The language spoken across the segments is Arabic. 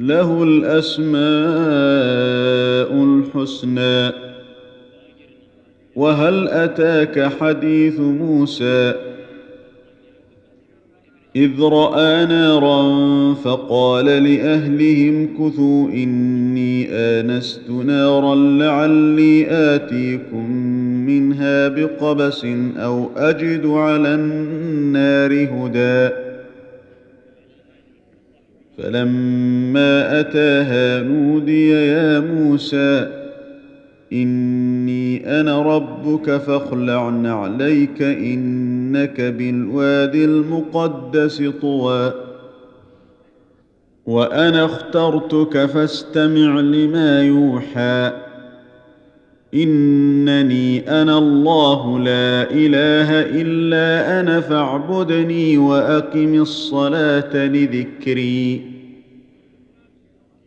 له الأسماء الحسنى. وهل أتاك حديث موسى؟ إذ رأى نارا فقال لأهلهم كثوا إني آنست نارا لعلي آتيكم منها بقبس أو أجد على النار هدى. فلما أتاها نودي يا موسى إني أنا ربك فاخلع نعليك إنك بالواد المقدس طوى. وأنا اخترتك فاستمع لما يوحى. إنني أنا الله لا إله إلا أنا فاعبدني وأقم الصلاة لذكري.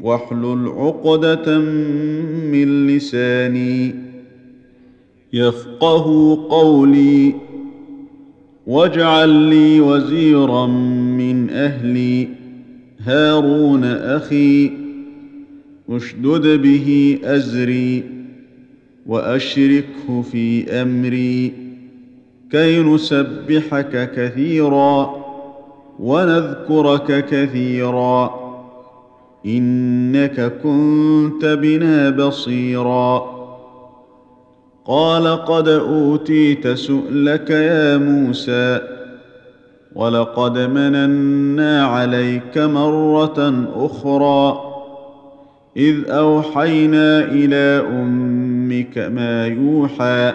واحلل عقدة من لساني يفقه قولي واجعل لي وزيرا من أهلي هارون أخي أشدد به أزري وأشركه في أمري كي نسبحك كثيرا ونذكرك كثيرا إنك كنت بنا بصيرا. قال قد أوتيت سؤلك يا موسى ولقد مننا عليك مرة أخرى إذ أوحينا إلى أمك ما يوحى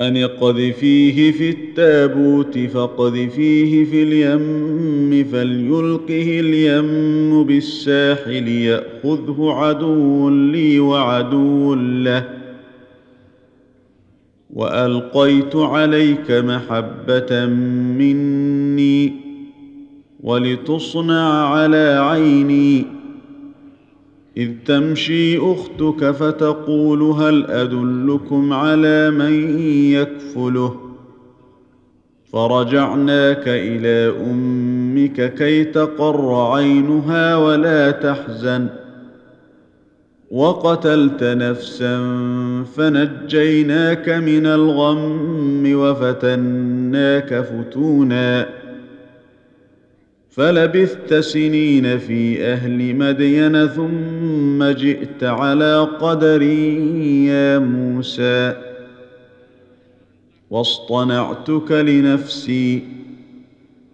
أن اقذفيه في التابوت فاقذفيه في اليم فليلقه اليم بالساحل يأخذه عدو لي وعدو له. وألقيت عليك محبة مني ولتصنع على عيني. إذ تمشي أختك فتقول هل أدلكم على من يكفله؟ فرجعناك إلى أمك كي تقر عينها ولا تحزن. وقتلت نفسا فنجيناك من الغم وفتناك فتونا. فلبثت سنين في أهل مدين ثم جئت على قدري يا موسى. واصطنعتك لنفسي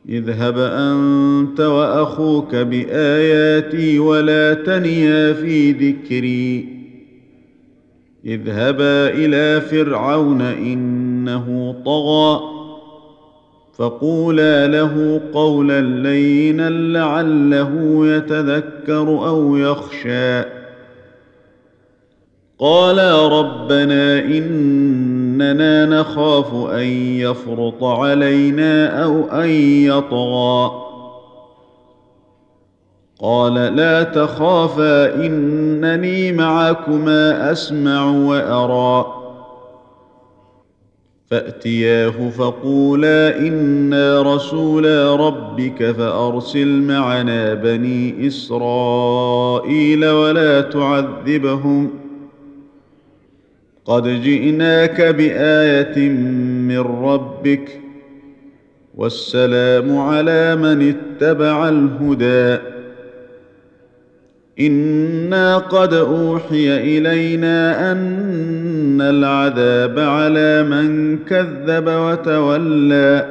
اذهب أنت وأخوك بآياتي ولا تنيا في ذكري. اذهبا إلى فرعون إنه طغى فقولا له قولا لينا لعله يتذكر أو يخشى. قالا ربنا إننا نخاف أن يفرط علينا أو أن يطغى. قال لا تخافا إنني معكما أسمع وأرى. فأتياه فقولا إنا رسولا ربك فأرسل معنا بني إسرائيل ولا تعذبهم. قد جئناك بايه من ربك والسلام على من اتبع الهدى أنا قد اوحي الينا ان العذاب على من كذب وتولى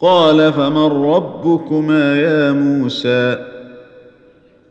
قال فمن ربكما يا موسى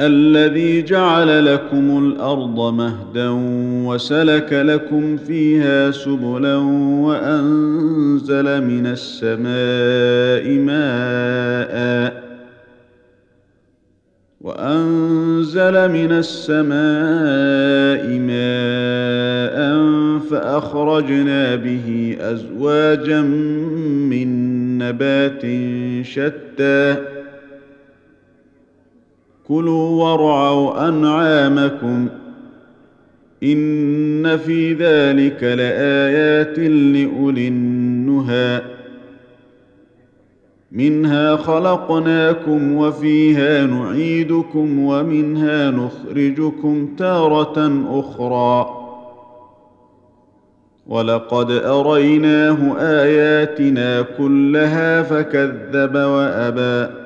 الذي جعل لكم الأرض مهدا وسلك لكم فيها سبلا وأنزل من السماء ماء وأنزل من السماء ماء فأخرجنا به أزواجا من نبات شتى كلوا وارعوا أنعامكم إن في ذلك لآيات لأولي النهى. منها خلقناكم وفيها نعيدكم ومنها نخرجكم تارة أخرى. ولقد أريناه آياتنا كلها فكذب وأبى.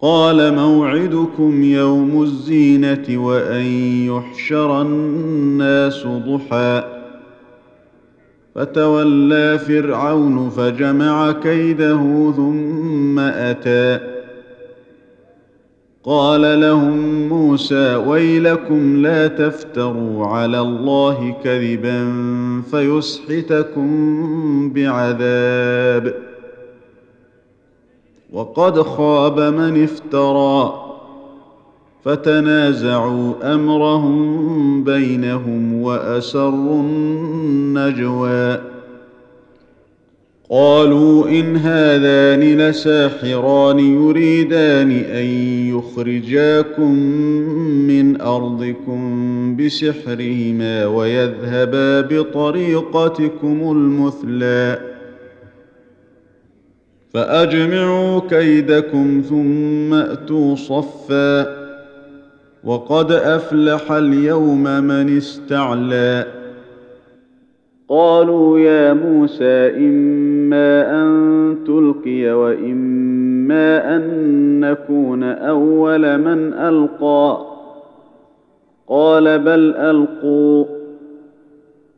قال موعدكم يوم الزينة وأن يحشر الناس ضحى. فتولى فرعون فجمع كيده ثم أتى. قال لهم موسى ويلكم لا تفتروا على الله كذبا فيسحتكم بعذاب. وقد خاب من افترى فتنازعوا أمرهم بينهم وأسروا النجوى. قالوا إن هذان لساحران يريدان أن يخرجاكم من أرضكم بسحرهما ويذهبا بطريقتكم المثلى. فأجمعوا كيدكم ثم أتوا صفا. وقد أفلح اليوم من استعلى. قالوا يا موسى إما أن تلقي وإما أن نكون أول من ألقى. قال بل ألقوا.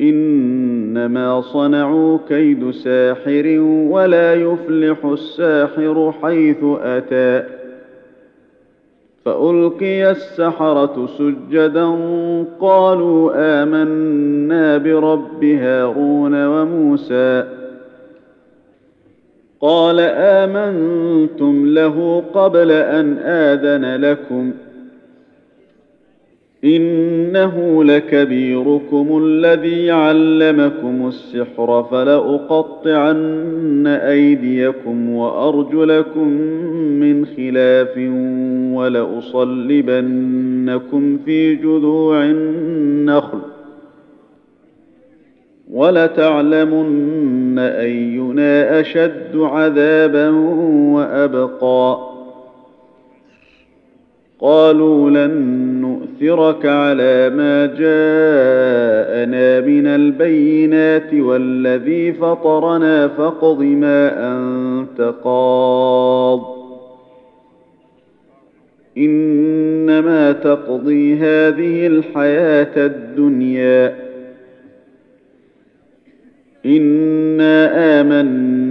إنما صنعوا كيد ساحر ولا يفلح الساحر حيث أتى. فألقي السحرة سجدا قالوا آمنا برب هارون وموسى. قال آمنتم له قبل أن آذن لكم. إنه لكبيركم الذي علمكم السحر فلأقطعن أيديكم وأرجلكم من خلاف ولأصلبنكم في جذوع النخل. ولتعلمن أينا أشد عذابا وأبقى. قالوا لن نؤثرك على ما جاءنا من البينات والذي فطرنا فاقض ما أنت قاض. إنما تقضي هذه الحياة الدنيا. إنا آمنا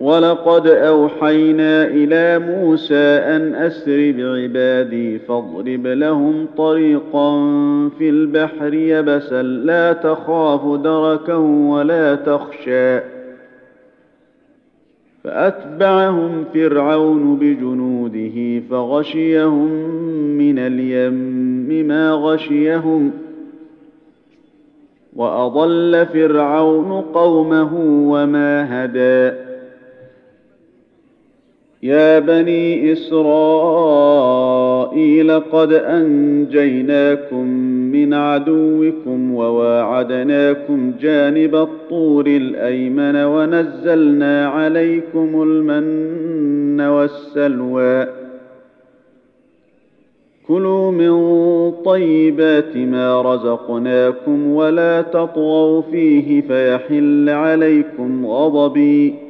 ولقد أوحينا إلى موسى أن أسر بعبادي فاضرب لهم طريقا في البحر يبسا لا تخاف دركا ولا تخشى. فأتبعهم فرعون بجنوده فغشيهم من اليم ما غشيهم. وأضل فرعون قومه وما هدي يا بني إسرائيل قد أنجيناكم من عدوكم وواعدناكم جانب الطور الأيمن ونزلنا عليكم المن والسلوى. كلوا من طيبات ما رزقناكم ولا تطغوا فيه فيحل عليكم غضبي.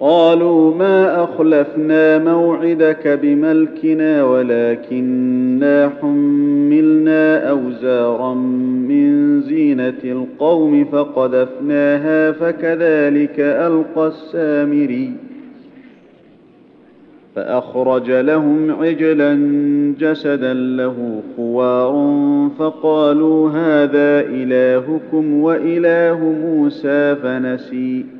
قالوا ما أخلفنا موعدك بملكنا ولكنا حملنا أوزارا من زينة القوم فقذفناها فكذلك ألقى السامري فأخرج لهم عجلا جسدا له خوار فقالوا هذا إلهكم وإله موسى فنسي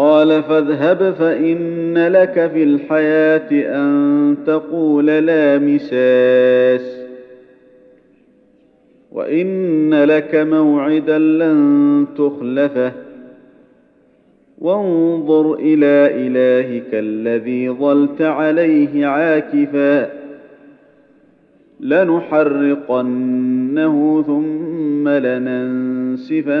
قال فاذهب فإن لك في الحياة أن تقول لا مساس وإن لك موعدا لن تخلفه وانظر إلى إلهك الذي ظلت عليه عاكفا لنحرقنه ثم لننسفنه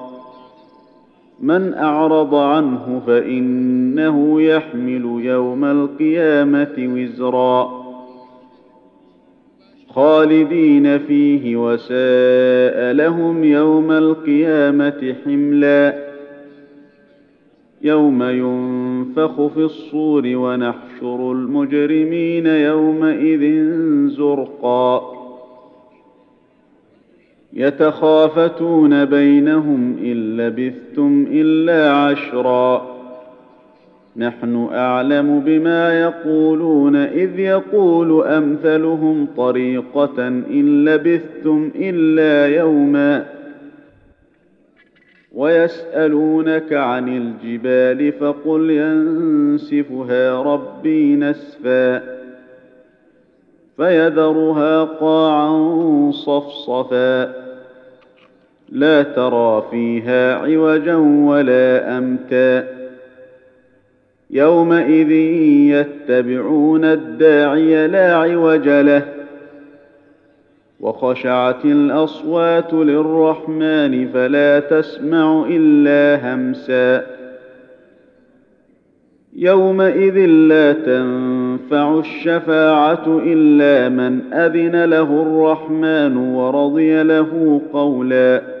من أعرض عنه فإنه يحمل يوم القيامة وزرا. خالدين فيه وساء لهم يوم القيامة حملا. يوم ينفخ في الصور ونحشر المجرمين يومئذ زرقا. يتخافتون بينهم إن لبثتم إلا عشرا. نحن أعلم بما يقولون إذ يقول أمثلهم طريقة إن لبثتم إلا يوما. ويسألونك عن الجبال فقل ينسفها ربي نسفا. فيذرها قاعا صفصفا. لا ترى فيها عوجا ولا أمتا. يومئذ يتبعون الداعي لا عوج له. وخشعت الأصوات للرحمن فلا تسمع إلا همسا. يومئذ لا تنفع الشفاعة إلا من أذن له الرحمن ورضي له قولا.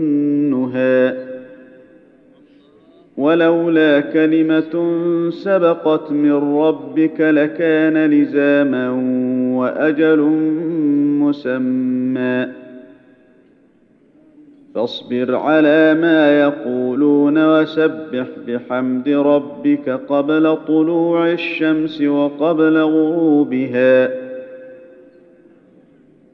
النهى ولولا كلمة سبقت من ربك لكان لزاما وأجل مسمى. فاصبر على ما يقولون وسبح بحمد ربك قبل طلوع الشمس وقبل غروبها.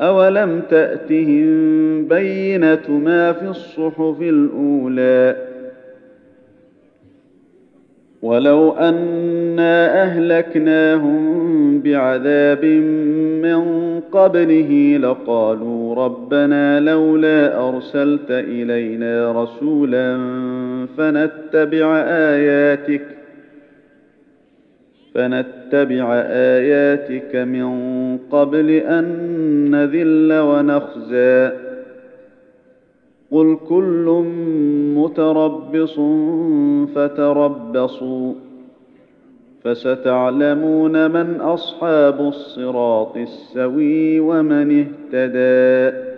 اولم تاتهم بينه ما في الصحف الاولى ولو انا اهلكناهم بعذاب من قبله لقالوا ربنا لولا ارسلت الينا رسولا فنتبع اياتك فنتبع آياتك من قبل أن نذل ونخزى. قل كل متربص فتربصوا فستعلمون من أصحاب الصراط السوي ومن اهتدي